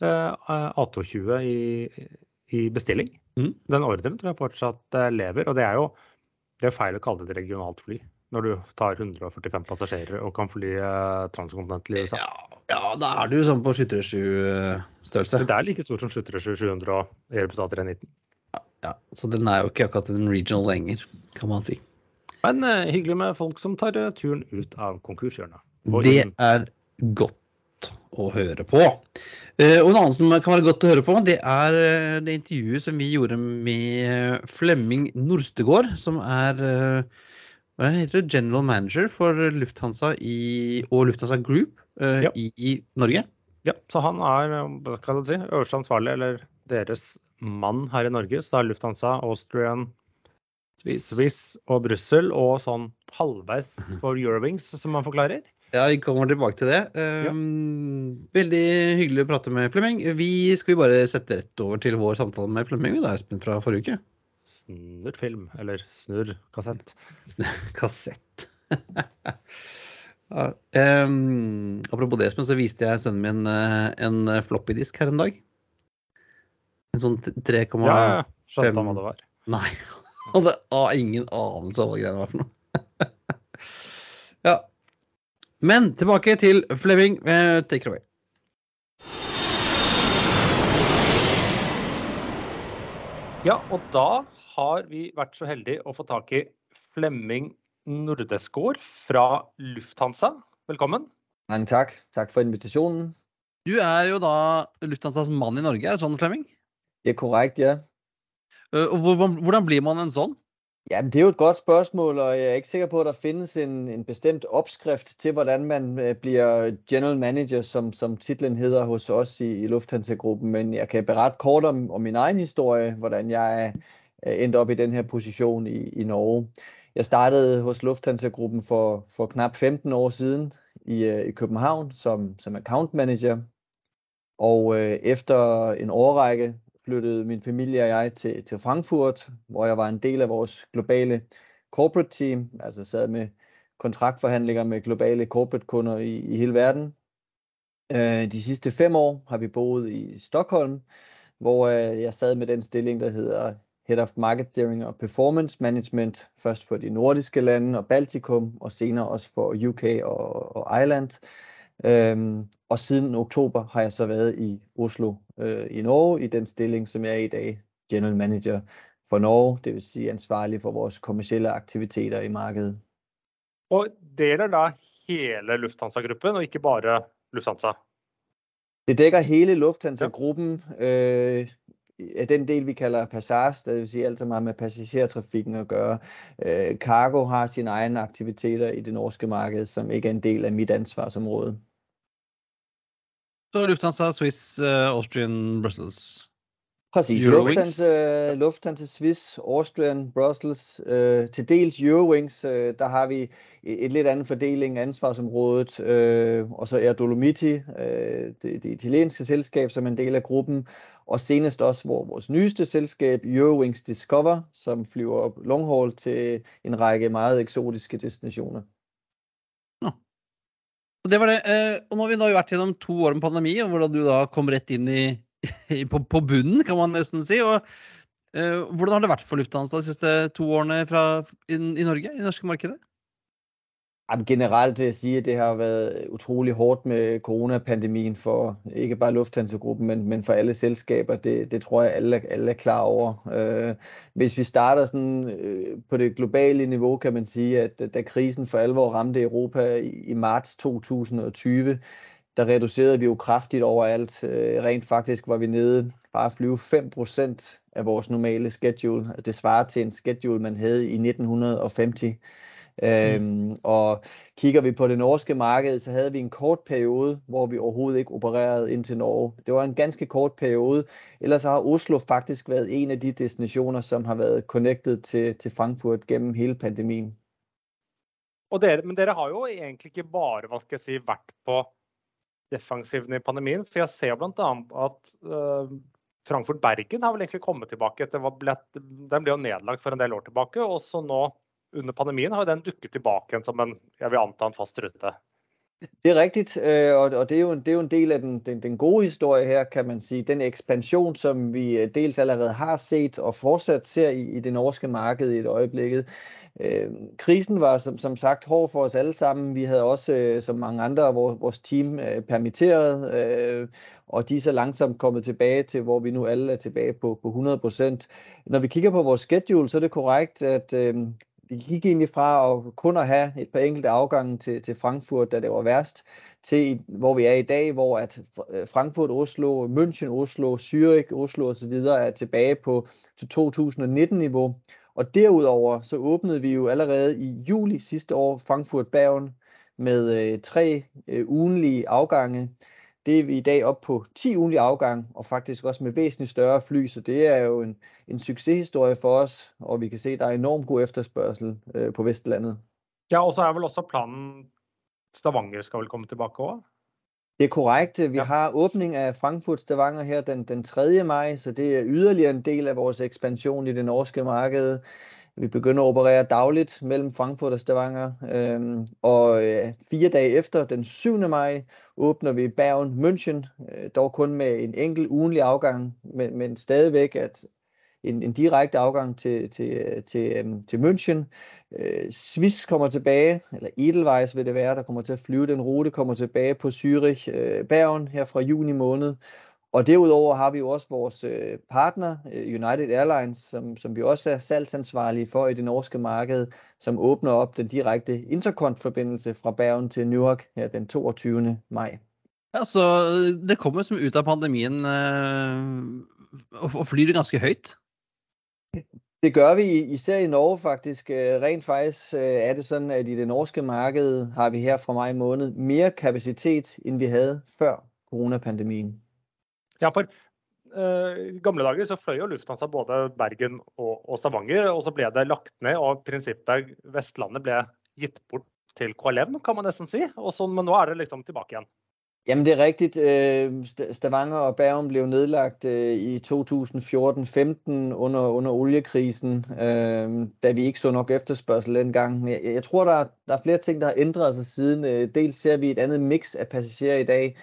eh, A220 i, i bestilling. Mm. Den ordren tror jeg fortsatt eh, lever. Og det er jo det er feil å kalle det et regionalt fly. Når du tar 145 passasjerer og kan fly eh, i USA. Ja, ja, da er du sånn på 737-størrelse. Det er like stort som 737-700 og Airbus A319. Ja, så den er jo ikke akkurat en regional lenger, kan man si. Men uh, hyggelig med folk som tar uh, turen ut av konkurshjørnet. Det er godt å høre på. Uh, og en annen som kan være godt å høre på, det er eh, det intervjuet som vi gjorde med Flemming Norstegård, som er eh, hva heter det, general manager for Lufthansa i, og Lufthansa Group uh, Ja. i, i Norge. Ja, så han er eh, hva skal si, øverste ansvarlig, eller deres mann her i Norge. Så det er Lufthansa, Austrian, Swiss, og Brussel, og sånn halvveis for Eurowings, som man forklarer. Ja, vi kommer tilbake til det. Um, Veldig hyggelig å prate med Flemming. Vi skal vi bare sette rett over til vår samtale med Flemming, da, Espen, fra forrige uke. Snurr film, eller snurr kassett. Kassett. ja, um, apropos det, så viste jeg sønnen min eh, en floppy-disk her en dag. En sånn 3,5 Ja, skjønte han hva det var. Nei. Han hadde ah, ingen anelse om hva greiene var for noe. ja. Men tilbake til Flemming. Eh, take it away. Ja, og da har vi vært så heldige å få tak i Flemming Nordesgaard fra Lufthansa. Velkommen. Mange takk. Takk for invitasjonen. Du er jo da Lufthansas mann i Norge, er det sånn, Flemming? Det er korrekt, ja. Eh, hvordan blir man en sånn? Jamen, det er jo et godt spørsmål, og jeg er ikke sikker på, at der findes en, en bestemt opskrift til, hvordan man blir bliver general manager, som, som titlen hedder hos os i, i Lufthansa-gruppen. Men jeg kan berette kort om, om min egen historie, hvordan jeg er endt op i den her position i, i Norge. Jeg startede hos Lufthansa-gruppen for, for knap 15 år siden i, øh, i København som, som account manager. Og øh, efter en årrække flyttede min familie og jeg til, til Frankfurt, hvor jeg var en del af vores globale corporate team, altså sad med kontraktforhandlinger med globale corporate kunder i, i hele verden. Øh, de sidste fem år har vi boet i Stockholm, hvor øh, jeg sad med den stilling, der hedder Head of Market Steering og Performance Management, først for de nordiske lande og Baltikum, og senere også for UK og, og Ireland. Øhm, og siden oktober har jeg så været i Oslo øh, i Norge i den stilling, som jeg er i dag, General Manager for Norge, det vil sige ansvarlig for vores kommersielle aktiviteter i markedet. Og det gjelder da hele Lufthansa-gruppen, og ikke bare Lufthansa. Det dækker hele Lufthansa-gruppen øh, den del, vi kalder passage, det vil sige alt, som har med passagertrafikken at gøre. Øh, Cargo har sine egne aktiviteter i det norske marked, som ikke er en del af mit ansvarsområde. Så Lufthansa, Swiss, eh, Austrian, Brussels. Præcis. Eurowings. Lufthansa, Lufthansa Swiss, Austrian, Brussels, øh, til dels Eurowings, øh, der har vi et, lidt anden fordeling af ansvarsområdet, øh, og så er Dolomiti, øh, det, det italienske selskab, som er en del af gruppen, og senest også hvor vores nyeste selskab, Eurowings Discover, som flyver long haul til en række meget eksotiske destinationer. Det var det. Eh, og nå har vi da vært gjennom to år med pandemi, og hvordan du da kom rett inn i på, på bunnen, kan man nesten si. Og uh, hvordan har det vært for Lufthansa de siste to årene fra, i, i Norge, i norske markedet? Generelt vil jeg si at det har vært utrolig hårdt med koronapandemien for ikke bare Lufthansa-gruppen, men, men for alle selskaper. Det, det tror jeg, alle, alle er klar over. Øh, hvis vi starter sådan, øh, på det globale nivå, kan man si at da krisen for alvor ramte Europa i, i marts 2020, der reducerede vi jo kraftigt overalt. Øh, rent faktisk var vi nede bare at flyve 5% af vores normale schedule. Altså, Det svarer til en schedule, man havde i 1950. Øhm, og kigger vi på det norske marked, så havde vi en kort periode, hvor vi overhovedet ikke opererede ind til Norge. Det var en ganske kort periode. Ellers har Oslo faktisk været en af de destinationer, som har været connected til, til Frankfurt gennem hele pandemien. Og dere, men dere har jo egentlig ikke bare hva skal jeg si, vært på defensiven i pandemien. For jeg ser bl.a. at uh, Frankfurt-Bergen har vel egentlig kommet tilbake. etter Den ble jo nedlagt for en del år tilbake. Og så nå under pandemien har den dukket tilbake igjen som en jeg vil anta en fast rute. Det er rigtigt, øh, og det er, jo en, det er jo en del av den, den, den gode historie her, kan man si. Den ekspansjon som vi øh, dels allerede har sett og fortsatt ser i, i det norske markedet i et øjeblikket. Øh, krisen var som, som sagt hård for os alle sammen. Vi havde også, øh, som mange andre, vores, vores team øh, permitteret, øh, og de er så langsomt kommet tilbage til, hvor vi nu alle er tilbage på, på 100%. Når vi kigger på vores schedule, så er det korrekt, at øh, vi gik egentlig fra at kun at have et par enkelte afgange til, til Frankfurt, da det var værst, til hvor vi er i dag, hvor at Frankfurt, Oslo, München, Oslo, Zürich, Oslo osv. er tilbage på til 2019-niveau. Og derudover så åbnede vi jo allerede i juli sidste år Frankfurt Bergen med øh, tre øh, ugenlige afgange. Det er vi i dag op på 10 ugenlige afgange, og faktisk også med væsentligt større fly, så det er jo en, en succeshistorie for os, og vi kan se, at der er enormt god efterspørgsel øh, på Vestlandet. Ja, og så er vel også planen Stavanger skal vel komme tilbake også? Det er korrekt. Vi ja. har åbning av Frankfurt Stavanger her den, den 3. maj, så det er yderligere en del av vår ekspansjon i det norske markedet. Vi begynner å operere daglig mellom Frankfurt og Stavanger, øhm, og øh, fire dager efter, den 7. maj, åbner vi Bergen München, øh, dog kun med en enkelt ukentlig avgang, men, men stadigvæk at en, en direkte afgang til, til, til, til München. Øh, Swiss kommer tilbage, eller Edelweiss vil det være, der kommer til at flyve den rute, kommer tilbage på Zürich øh, Bergen her fra juni måned. Og derudover har vi jo også vores øh, partner, øh, United Airlines, som, som vi også er salgsansvarlige for i det norske marked, som åbner op den direkte interkont-forbindelse fra Bergen til Newark her den 22. maj. Ja, så det kommer som ut av pandemien øh, og flyr ganske højt? Det gør vi især i Norge faktisk. Rent faktisk er det sådan, at i det norske marked har vi her fra maj måned mere kapacitet, end vi havde før coronapandemien. Ja, for uh, i gamle dager så fløy jo Lufthansa både Bergen og, og Stavanger, og så ble det lagt ned, og prinsippet Vestlandet ble gitt bort til KLM, kan man nesten si. Og så, men nå er det liksom tilbake igjen. Jamen det er rigtigt. Stavanger og Bergen blev nedlagt i 2014-15 under, under oliekrisen, da vi ikke så nok efterspørgsel dengang. Jeg, tror, der, der er flere ting, der har ændret sig siden. Dels ser vi et andet mix af passagerer i dag.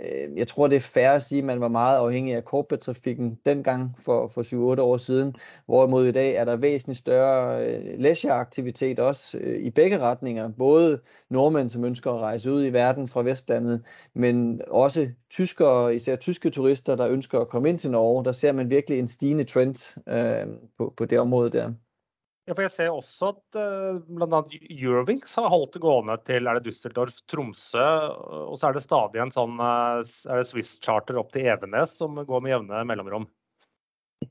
Øh, jeg tror, det er fair at sige, at man var meget afhængig af corporate-trafikken dengang for, for 7-8 år siden, hvorimod i dag er der væsentligt større øh, leisure-aktivitet også øh, i begge retninger. Både nordmænd, som ønsker at rejse ud i verden fra Vestlandet, men også tyskere, især tyske turister, der ønsker at komme ind til Norge. Der ser man virkelig en stigende trend øh, på, på det område der. Ja, for Jeg ser også at uh, bl.a. Eurowings har holdt det gående til er det Düsseldorf, Tromsø. Og så er det stadig en sånn uh, er det Swiss-charter opp til Evenes som går med jevne mellomrom.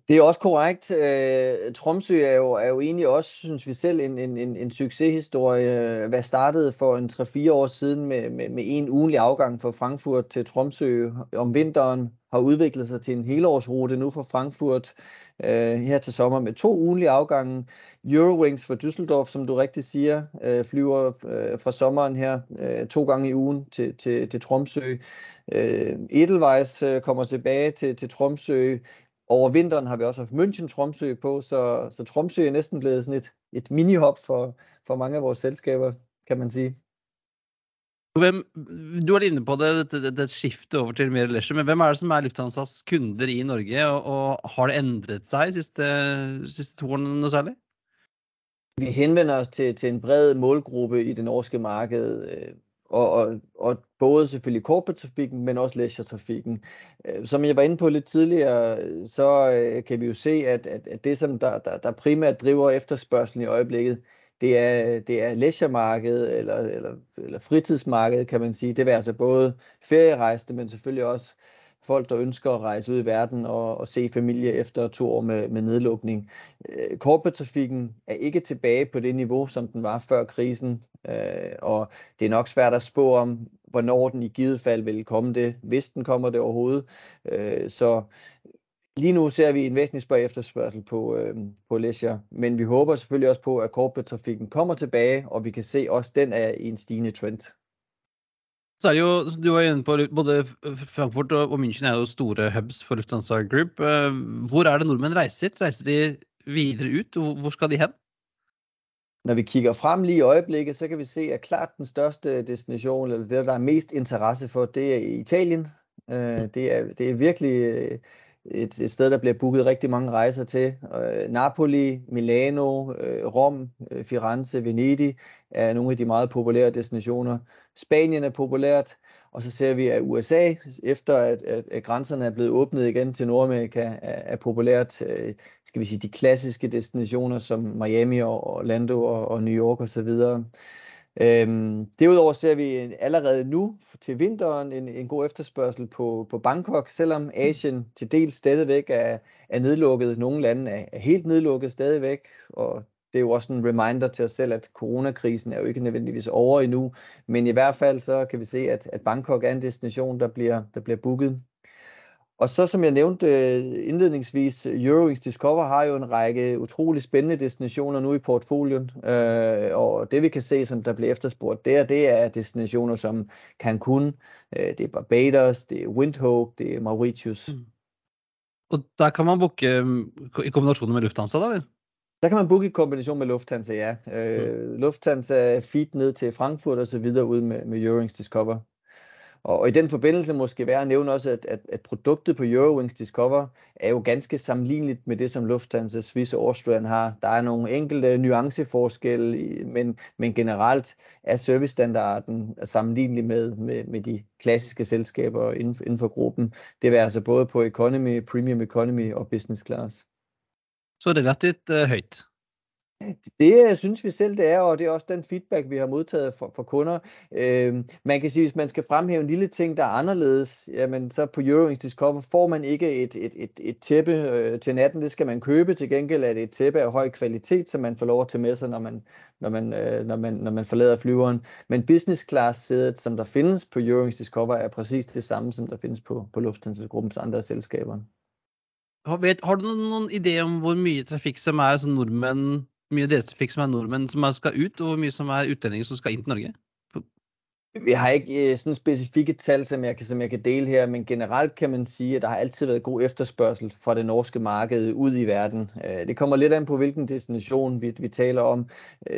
Det er også korrekt. Uh, Tromsø er jo, er jo egentlig også, synes vi selv, en, en, en, suksesshistorie. Hva startet for en 3-4 år siden med, med, med en ugenlig avgang fra Frankfurt til Tromsø om vinteren, har utviklet seg til en helårsrute nå fra Frankfurt øh, her til sommer med to ugenlige afgange. Eurowings fra Düsseldorf, som du rigtig siger, øh, flyver øh, fra sommeren her øh, to gange i ugen til, til, til Tromsø. Øh, Edelweiss øh, kommer tilbage til, til Tromsø. Over vinteren har vi også haft München Tromsø på, så, så Tromsø er næsten blevet sådan et, et mini-hop for, for mange af vores selskaber, kan man sige. Hvem, du var inne på det, det, det, skiftet over til mer leisure, men hvem er det som er Lufthansas kunder i Norge, og, og har det endret seg siste, siste to årene noe særlig? Vi henvender oss til, til en bred målgruppe i det norske markedet. og, og, og både selvfølgelig corporate-trafikken, men også leisure-trafikken. Som jeg var inne på litt tidligere, så kan vi jo se, at, at, at det, som der, der, der primært driver etterspørselen i øjeblikket, det er, det er leisure-markedet eller, eller, eller fritidsmarkedet, kan man sige. Det vil altså både ferierejsende, men selvfølgelig også folk, der ønsker at rejse ud i verden og, og se familie efter to år med, med nedlukning. Øh, Corporate-trafikken er ikke tilbage på det niveau, som den var før krisen, øh, og det er nok svært at spå om, hvornår den i givet fald vil komme det, hvis den kommer det overhovedet. Øh, så lige nu ser vi en væsentlig spørg efterspørgsel på, øh, på leisure, men vi håber selvfølgelig også på, at corporate-trafikken kommer tilbage, og vi kan se også, at den er i en stigende trend. Så er det jo, du var inne på, både Frankfurt og München er jo store hubs for Lufthansa Group. Hvor er det nordmenn reiser? Reiser de videre ut? Hvor skal de hen? Når vi kigger frem lige i øjeblikket, så kan vi se, at klart den største destination, eller det, der er mest interesse for, det er Italien. Det er, det er virkelig et, et sted, der bliver booket rigtig mange rejser til. Napoli, Milano, Rom, Firenze, Venedig er nogle af de meget populære destinationer. Spanien er populært, og så ser vi, at USA, efter at, at, at grænserne er blevet åbnet igen til Nordamerika, er, er populært. Skal vi sige, de klassiske destinationer som Miami og Orlando og, og New York osv. Øhm, derudover ser vi allerede nu til vinteren en, en god efterspørgsel på, på Bangkok, selvom Asien til dels stadigvæk er, er nedlukket. Nogle lande er, er helt nedlukket stadigvæk, og det er jo også en reminder til os selv, at coronakrisen er jo ikke nødvendigvis over endnu, men i hvert fald så kan vi se, at, at Bangkok er en destination, der bliver, der bliver booket. Og så som jeg nævnte indledningsvis, Eurowings Discover har jo en række utrolig spændende destinationer nu i portfolien, øh, og det vi kan se, som der bliver efterspurgt der, det er destinationer som Cancun, øh, det er Barbados, det er Windhoek, det er Mauritius. Mm. Og der kan man booke i kombination med Lufthansa, da, eller? Der kan man booke i kombination med Lufthansa, ja. Øh, mm. Lufthansa feed ned til Frankfurt og så videre ud med, med Eurowings Discover. Og, og i den forbindelse måske være at nævne også, at, at, at produktet på Eurowings Discover er jo ganske sammenligneligt med det, som Lufthansa Swiss og Austrian har. Der er nogle enkelte nuanceforskelle, men, men generelt er servicestandarden sammenlignelig med, med, med de klassiske selskaber inden, inden for gruppen. Det vil altså både på economy, premium economy og business class. Så det er relativt uh, højt. Det synes vi selv, det er, og det er også den feedback, vi har modtaget fra kunder. Øh, man kan sige, hvis man skal fremhæve en lille ting, der er anderledes, jamen så på Eurowings Discover får man ikke et, et, et, et tæppe øh, til natten, det skal man købe. Til gengæld er det et tæppe af høj kvalitet, som man får lov at tage med sig, når man, når man, øh, når man, når man forlader flyveren. Men business class sædet, som der findes på Eurowings Discover, er præcis det samme, som der findes på, på Lufthansa-gruppens andre selskaber. Har, har du noen, idé om hvor mye trafikk som er som nordmenn mye deres trafikk som er nordmenn som skal ut, og hvor mye som er utlendinger som skal inn til Norge? Vi har ikke sådan specifikke tal, som jeg, som jeg kan dele her, men generelt kan man sige, at der har altid været god efterspørgsel fra det norske markedet ud i verden. Det kommer lidt an på, hvilken destination vi, vi taler om.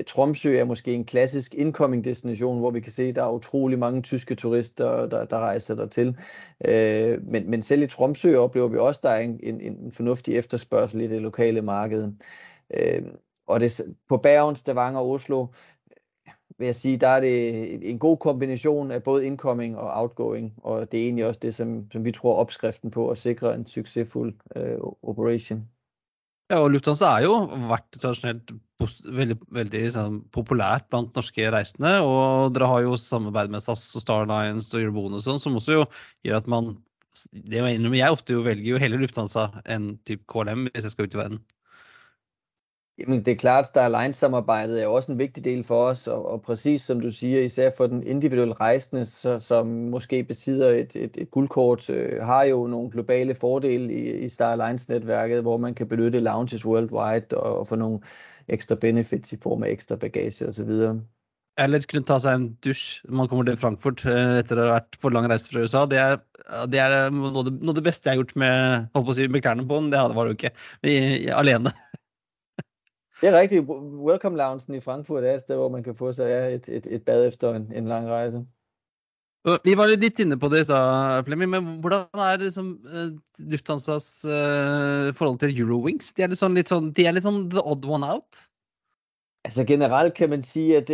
Tromsø er måske en klassisk incoming destination, hvor vi kan se, at der er utrolig mange tyske turister, der, der rejser dertil. Men, men selv i Tromsø oplever vi også, at der er en, en, en fornuftig efterspørgsel i det lokale marked. Og det, på Bergen, Stavanger og Oslo, vil jeg sige, der er det en god kombination av både incoming og outgoing, og det er egentlig også det, som, som vi tror er oppskriften på å sikre en suksessfull uh, operation. Ja, og Lufthansa er jo vært tradisjonelt veldig, veldig sånn, populært blant norske reisende. Og dere har jo samarbeid med SAS og Starlines og Eurobone og sånn, som også jo gjør at man det jeg innrømme, jeg ofte jo velger jo heller Lufthansa enn typ KLM hvis jeg skal ut i verden. Jamen, det er klart, at Starlines-samarbejdet er også en vigtig del for os, og, og præcis som du siger, især for den individuelle rejsende, så, som måske besidder et, et, et guldkort, øh, har jo nogle globale fordele i, i Starlines-netværket, hvor man kan benytte lounges worldwide og, og få nogle ekstra benefits i form af ekstra bagage osv. Eller kunne ta seg en dusj når man kommer til Frankfurt eh, etter å ha vært på lang reise fra USA. Det er, det er noe, av det, beste jeg har gjort med, holdt på å si, med klærne på. Det var det jo ikke alene. Det er rigtigt. Welcome Loungen i Frankfurt er et sted, hvor man kan få seg et, et, et bad efter en, en lang reise. Vi var litt inne på det, sa Flemming, men hvordan er liksom, Lufthansas uh, forhold til Eurowings? De er litt sånn, litt sånn, de er litt sånn the odd one out? Altså generelt kan man sige, at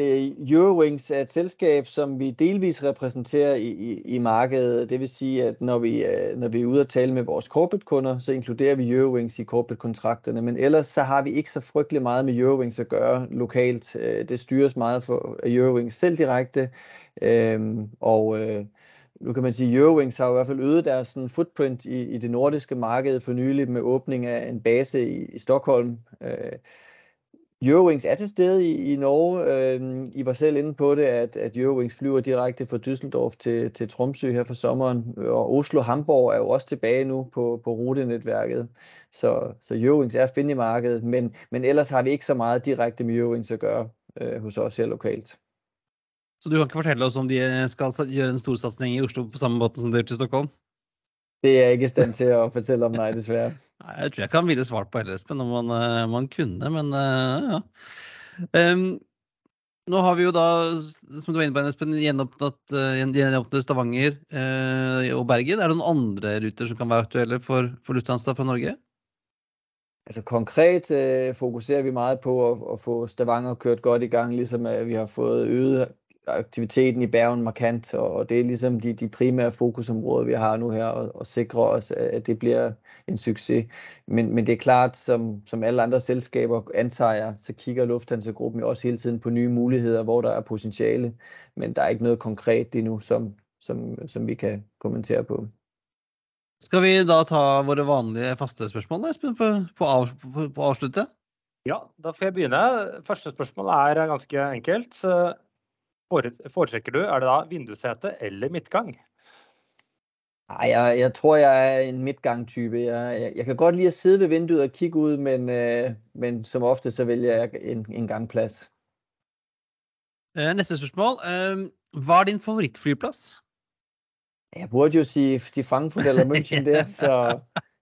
Eurowings er et selskab, som vi delvis repræsenterer i, i, i markedet. Det vil sige, at når vi, når vi er ude og tale med vores corporate-kunder, så inkluderer vi Eurowings i corporate-kontrakterne. Men ellers så har vi ikke så frygtelig meget med Eurowings at gøre lokalt. Det styres meget for Eurowings selv direkte. Og nu kan man sige, Eurowings har i hvert fald øget deres footprint i, i det nordiske marked for nylig med åbning af en base i, i Stockholm. Øh, Eurowings er til stede i, i Norge. Øh, I var selv inde på det, at, at Eurowings flyver direkte fra Düsseldorf til, til Tromsø her for sommeren, og Oslo-Hamburg er jo også tilbage nu på, på rutenetværket. Så, så Eurowings er at finde i markedet, men, men ellers har vi ikke så meget direkte med Eurowings at gøre øh, hos os her lokalt. Så du kan ikke fortelle oss om de skal gjøre en storsatsing i Oslo på samme måte som de har til Stockholm? Det er ikke i å fortelle om, nei, dessverre. Nei, jeg tror jeg kan ville svart på heller, Espen, om man, eh, man kunne, men eh, ja. Um, nå har vi jo da, som du var inne på, Espen, gjenåpnet, eh, gjenåpnet Stavanger eh, og Bergen. Er det noen andre ruter som kan være aktuelle for, for Lufthansa fra Norge? Altså konkret eh, fokuserer vi meget på å, å, få Stavanger kørt godt i gang, ligesom vi har fått øget aktiviteten i Bergen markant, og, det er ligesom de, de primære fokusområder, vi har nu her, og, og sikre os, at det bliver en succes. Men, men det er klart, som, som alle andre selskaber antager jeg, så kigger Lufthansa-gruppen jo også hele tiden på nye muligheder, hvor der er potentiale, men der er ikke noget konkret endnu, som, som, som vi kan kommentere på. Skal vi da ta våre vanlige faste spørsmål, Espen, på, på, på, på å avslutte? Ja, da får jeg begynne. Første spørsmål er ganske enkelt. Fore- Foretrekker du, er det da vindussete eller midtgang? Nei, jeg, jeg tror, jeg er en midtgang-type. Jeg, jeg, jeg kan godt lide at sidde ved vinduet og kigge ud, men, øh, men som ofte så vælger jeg en, en gangplads. Eh, Neste spørsmål. Eh, Hva er din favorittflyplass? Jeg burde jo sige, sige Frankfurt eller München der, så...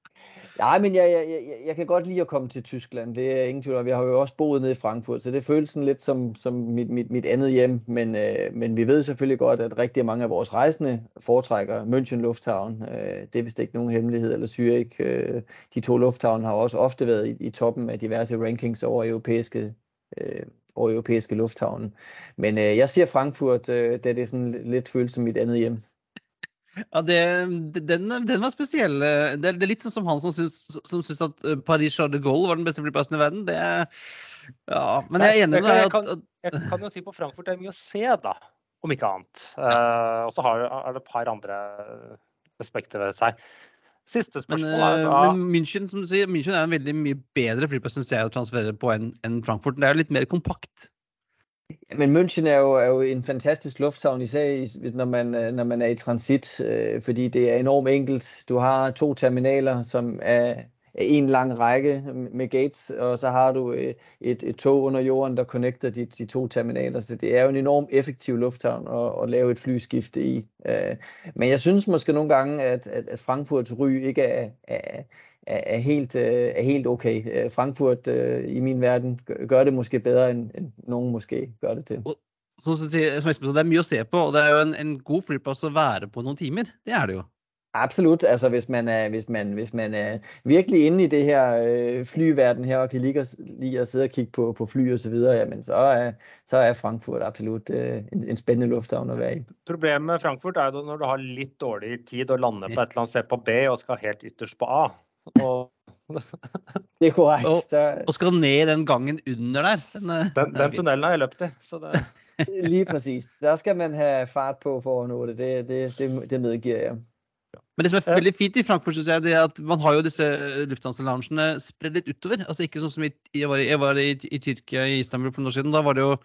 Nej, men jeg, jeg, jeg, kan godt lide at komme til Tyskland. Det er ingen tvivl om. Jeg har jo også boet nede i Frankfurt, så det føles sådan lidt som, som mit, mit, mit andet hjem. Men, øh, men vi ved selvfølgelig godt, at rigtig mange af vores rejsende foretrækker München Lufthavn. Øh, det er vist ikke nogen hemmelighed, eller Zürich. Øh, de to lufthavne har også ofte været i, i toppen af diverse rankings over europæiske, øh, over europæiske lufthavne. Men øh, jeg siger Frankfurt, øh, da det sådan lidt føles som mit andet hjem. Ja, det, den, den var spesiell. Det er, det er litt sånn som han som syns, som syns at eh, Paris Charles de Gaulle var den beste flyplassen i verden. Det er, ja, men jeg er enig med deg at, at Jeg kan jo si på Frankfurt det er mye å se, da. Om ikke annet. Uh, og så er det et par andre aspekter ved seg. Siste men, spørsmål er eh, da men München som du sier, München er en veldig mye bedre flyplass synes jeg, å transferere på enn enn Frankfurt. Det er jo litt mer kompakt. Men München er jo, er jo en fantastisk lufthavn, især når man, øh, når man er i transit, øh, fordi det er enormt enkelt. Du har to terminaler, som er, en lang række med gates, og så har du øh, et, et tog under jorden, der connecter de, de to terminaler. Så det er jo en enormt effektiv lufthavn at, at lave et flyskifte i. Men jeg synes måske nogle gange, at, at Frankfurts ry ikke er, er, er, helt, øh, er helt okay. Øh, Frankfurt øh, i min verden gør- det måske bedre, enn noen måske gør det til. Som, som Espen sa, det er mye å se på, og det er jo en, en god flyplass å være på noen timer. Det er det jo. Absolutt. altså hvis man er, hvis man, hvis man er virkelig inde i det her øh, flyverden her, og kan lide, lide at sidde og kigge på, på fly og så videre, jamen så er, så er Frankfurt absolutt øh, en, en spennende lufthavn å være i. Problemet med Frankfurt er jo når du har litt dårlig tid å lande på et eller annet sted på B og skal helt ytterst på A. Og Det er korrekt. Og- Og skal ned den gangen under der. Den, eh, den, den den tunnelen har jeg løpt i. Så det, lige præcis. Der skal man ha fart på for å nå det. Det, det, det, det medgiver jeg. Men det som er veldig fint i Frankfurt, synes jeg, det er at man har jo disse lufthansa-loungene spredd litt utover. Altså ikke sånn som i, jeg var, i, jeg var i, i Tyrkia, i Istanbul for noen år siden. Da var det jo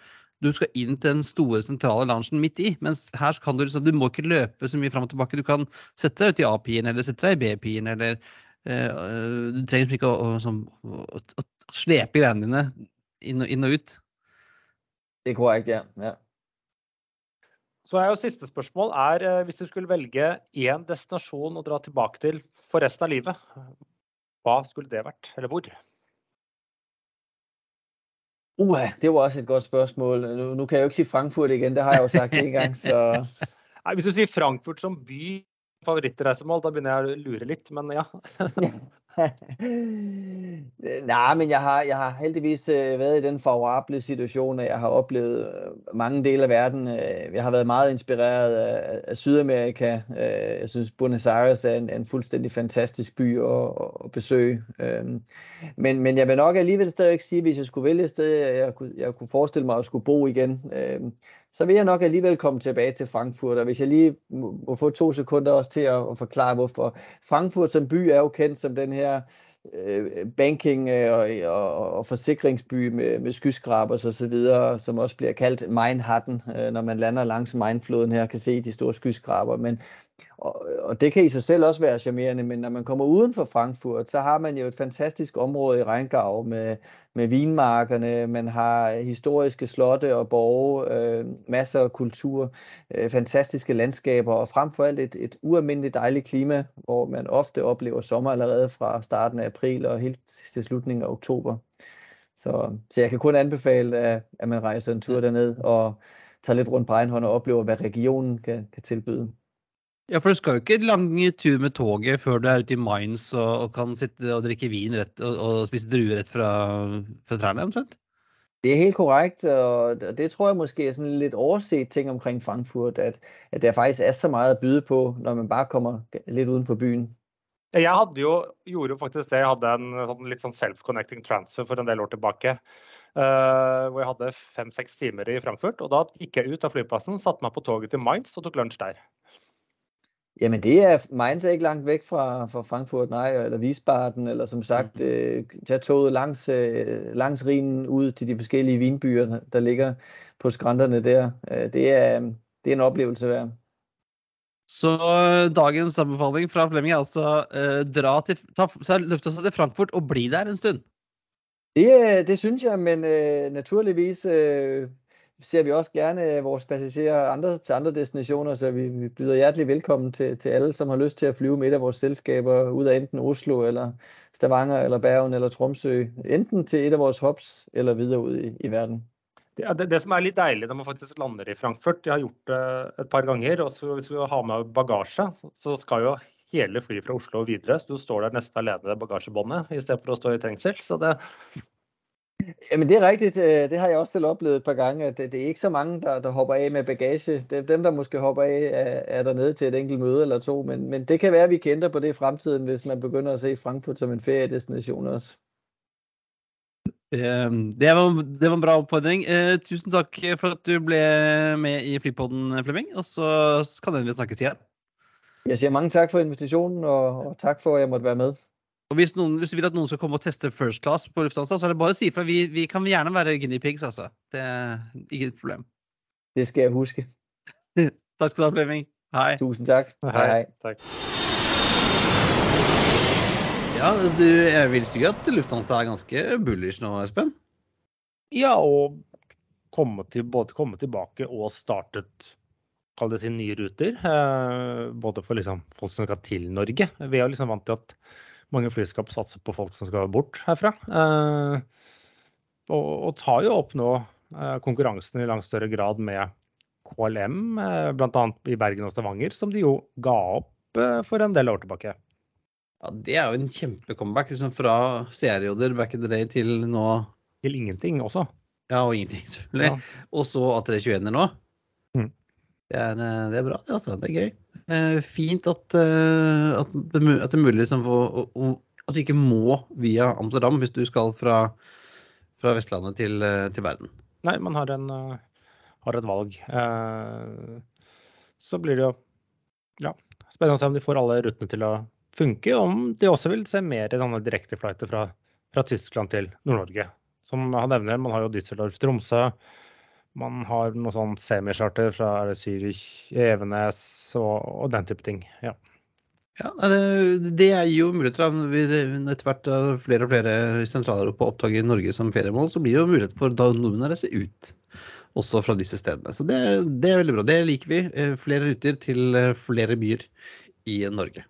du skal inn til den store, sentrale loungen midt i. Mens her så kan du liksom, du må ikke løpe så mye fram og tilbake. Du kan sette deg ut i A-pien eller sette deg i B-pien eller Du trenger liksom ikke å, å, å, å, å slepe greiene dine inn og, inn og ut. Det er korrekt, ja. ja. så er jo siste spørsmål er eh, hvis du skulle velge én destinasjon å dra tilbake til for resten av livet, hva skulle det vært? Eller hvor? Uh, det var også et godt spørsmål. Nu, nu kan jeg jo ikke si Frankfurt igjen, det har jeg jo sagt en gang, så Nei, hvis du sier Frankfurt som by, favorittreisemål, da begynner jeg å lure litt, men ja. Nej, men jeg har, jeg har heldigvis øh, været i den favorable situation, at jeg har oplevet øh, mange dele af verden. Øh, jeg har været meget inspireret af, af Sydamerika. Jeg synes, Buenos Aires er en, en fuldstændig fantastisk by at, at besøge. Men, men jeg vil nok alligevel stadig sige, hvis jeg skulle vælge et sted, jeg, jeg, kunne, forestille mig at skulle bo igen, så vil jeg nok alligevel komme tilbage til Frankfurt. Og hvis jeg lige må, må få to sekunder også til at, at forklare, hvorfor. Frankfurt som by er jo kendt som den her øh, banking øh, og, forsikringsby med, med skyskrabers videre, som også blir kaldt Mainhatten, øh, når man lander langs Mainfloden her, kan se de store skyskraber. Men og, og det kan i sig selv også være charmerende, men når man kommer uden for Frankfurt, så har man jo et fantastisk område i Rheingau med, med vinmarkerne, man har historiske slotte og borge, øh, masser af kultur, øh, fantastiske landskaber og frem for alt et, et ualmindeligt dejligt klima, hvor man ofte oplever sommer allerede fra starten af april og helt til slutningen af oktober. Så, så jeg kan kun anbefale, at, at man rejser en tur derned og tager lidt rundt Breinhånd og oplever, hvad regionen kan, kan tilbyde. Ja, for du skal jo ikke lang tur med toget før du er ute i Mainz og, og kan sitte og drikke vin rett, og, og spise druer rett fra, fra trærne, omtrent? Det er helt korrekt, og det tror jeg måske er sådan en lidt overset ting omkring Frankfurt, at, at der faktisk er så meget at byde på, når man bare kommer litt utenfor byen. Jeg hadde jo, gjorde jo faktisk det. Jeg hadde en sånn, litt sånn self-connecting transfer for en del år tilbake. Uh, hvor jeg hadde fem-seks timer i Frankfurt. og Da gikk jeg ut av flyplassen, satte meg på toget til Mainz og tok lunsj der. Jamen det er Mainz er ikke langt væk fra, fra Frankfurt, nej, eller Wiesbaden, eller som sagt, mm. øh, tage toget langs, øh, langs Rhinen ud til de forskellige vinbyer, der ligger på skrænterne der. Øh, det, er, det er en oplevelse værd. Så øh, dagens anbefaling fra Flemming er altså øh, dra til, ta, ta Lufthansa til Frankfurt og bli der en stund. Det, det synes jeg, men øh, naturligvis uh, ser vi også gerne vores passagerer andre, til andre destinationer, så vi, vi byder hjertelig velkommen til, til alle, som har lyst til at flyve med et af vores selskaber ud af enten Oslo, eller Stavanger, eller Bergen, eller Tromsø, enten til et af vores hubs, eller videre ud i, i verden. Det, det, det, som er litt deilig når man faktisk lander i Frankfurt, jeg har gjort det et par ganger, og så hvis vi har med bagasje, så skal jo hele flyet fra Oslo videre, så du står der nesten alene ved bagasjebåndet i stedet for å stå i trengsel. Så det, Jamen det er rigtigt, det har jeg også selv oplevet et par gange, at det, det er ikke så mange, der, der hopper af med bagage. Det er dem, der måske hopper af, er, er der nede til et enkelt møde eller to, men, men det kan være, at vi kender på det i fremtiden, hvis man begynder at se Frankfurt som en feriedestination også. Det var, det var en bra oppfordring. Eh, tusen takk for at du ble med i Flypodden, Flemming. Og så kan vi snakkes igjen. Jeg sier mange takk for invitasjonen, og, og takk for at jeg måtte være med. Og hvis, noen, hvis, du vil at noen skal komme og teste First Class på Lufthansa, så er det bare å si ifra. Vi, vi, kan gjerne være guinea pigs, altså. Det er ikke et problem. Det skal jeg huske. takk skal du ha, Flemming. Hei. Tusen takk. Hei, hei. Takk. Ja, du, jeg vil si at Lufthansa er ganske bullish nå, Espen? Ja, og komme, til, både komme tilbake og startet kall det sine nye ruter. Eh, både for liksom, folk som skal til Norge. Vi er liksom vant til at mange flyskap satser på folk som skal bort herfra. Eh, og, og, tar jo opp nå eh, konkurransen i langt større grad med KLM, eh, bl.a. i Bergen og Stavanger, som de jo ga opp for en del år tilbake. Ja, Det er jo en kjempecomeback liksom fra seriejoder back in the day til nå Til ingenting også. Ja, og ingenting, selvfølgelig. Ja. Og så A321-er nå. Det, er, eh, det, er, bra, det, altså. Det er gøy. Eh, fint at, eh, at, det, at, det, er mulig liksom, for, at du ikke må via Amsterdam hvis du skal fra, fra Vestlandet til, til, verden. Nei, man har, en, har et valg. Så blir det jo ja, spennende å se om de får alle rutene til å funke, om de også vil se mer i denne direkteflighten fra, fra Tyskland til Nord-Norge. Som han nevner, man har jo Düsseldorf Tromsø. Man har noe sånn semistarter fra Zürich, Evenes og, og, den type ting. Ja. Ja, det, det er jo muligheter. Etter hvert flere og flere Sentral-Europa oppdager Norge som feriemål, så blir det jo mulighet for da nordmenn å reise ut også fra disse stedene. Så det, det, er veldig bra. Det liker vi. Eh, flere ruter til eh, flere byer i Norge.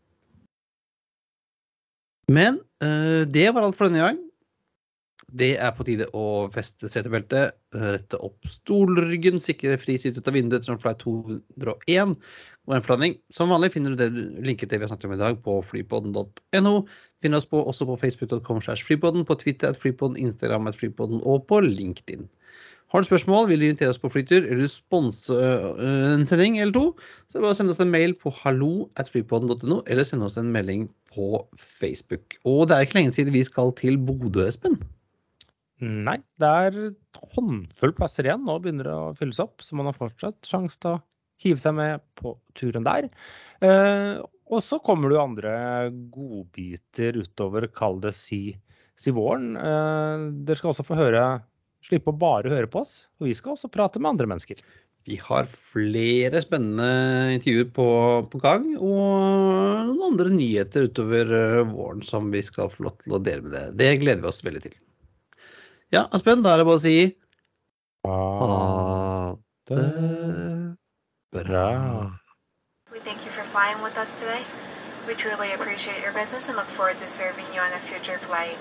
Men uh, det var alt for denne gang. Det er på tide å feste setebeltet, rette opp stolryggen, sikre fri sitt ut av vinduet som flight 201 og en flylanding. Som vanlig finner du det linker til vi har snakket om i dag på flypodden.no Finn oss på, også på facebook.com slash flypodden, på Twitter at flypodden, Instagram at flypodden og på LinkedIn. Har du spørsmål, vil du invitere oss på flytur eller sponse øh, en sending eller to, så er det bare å sende oss en mail på hallo at flypodden.no, eller sende oss en melding på Facebook. Og det er ikke lenge til vi skal til Bodø, Espen. Nei, det er håndfull plasser igjen. Nå begynner det å fylles opp, så man har fortsatt sjanse til å hive seg med på turen der. Eh, og så kommer det jo andre godbiter utover, kall det si, si våren. Eh, dere skal også få høre, slippe å bare høre på oss, og vi skal også prate med andre mennesker. Vi har flere spennende intervjuer på, på gang, og noen andre nyheter utover øh, våren som vi skal få lov til å dele med dere. Det gleder vi oss veldig til. Ja, Aspen, da er det bare å si ha det bra. We thank you for flying with us today. We truly appreciate your business and look forward to serving you on a future flight.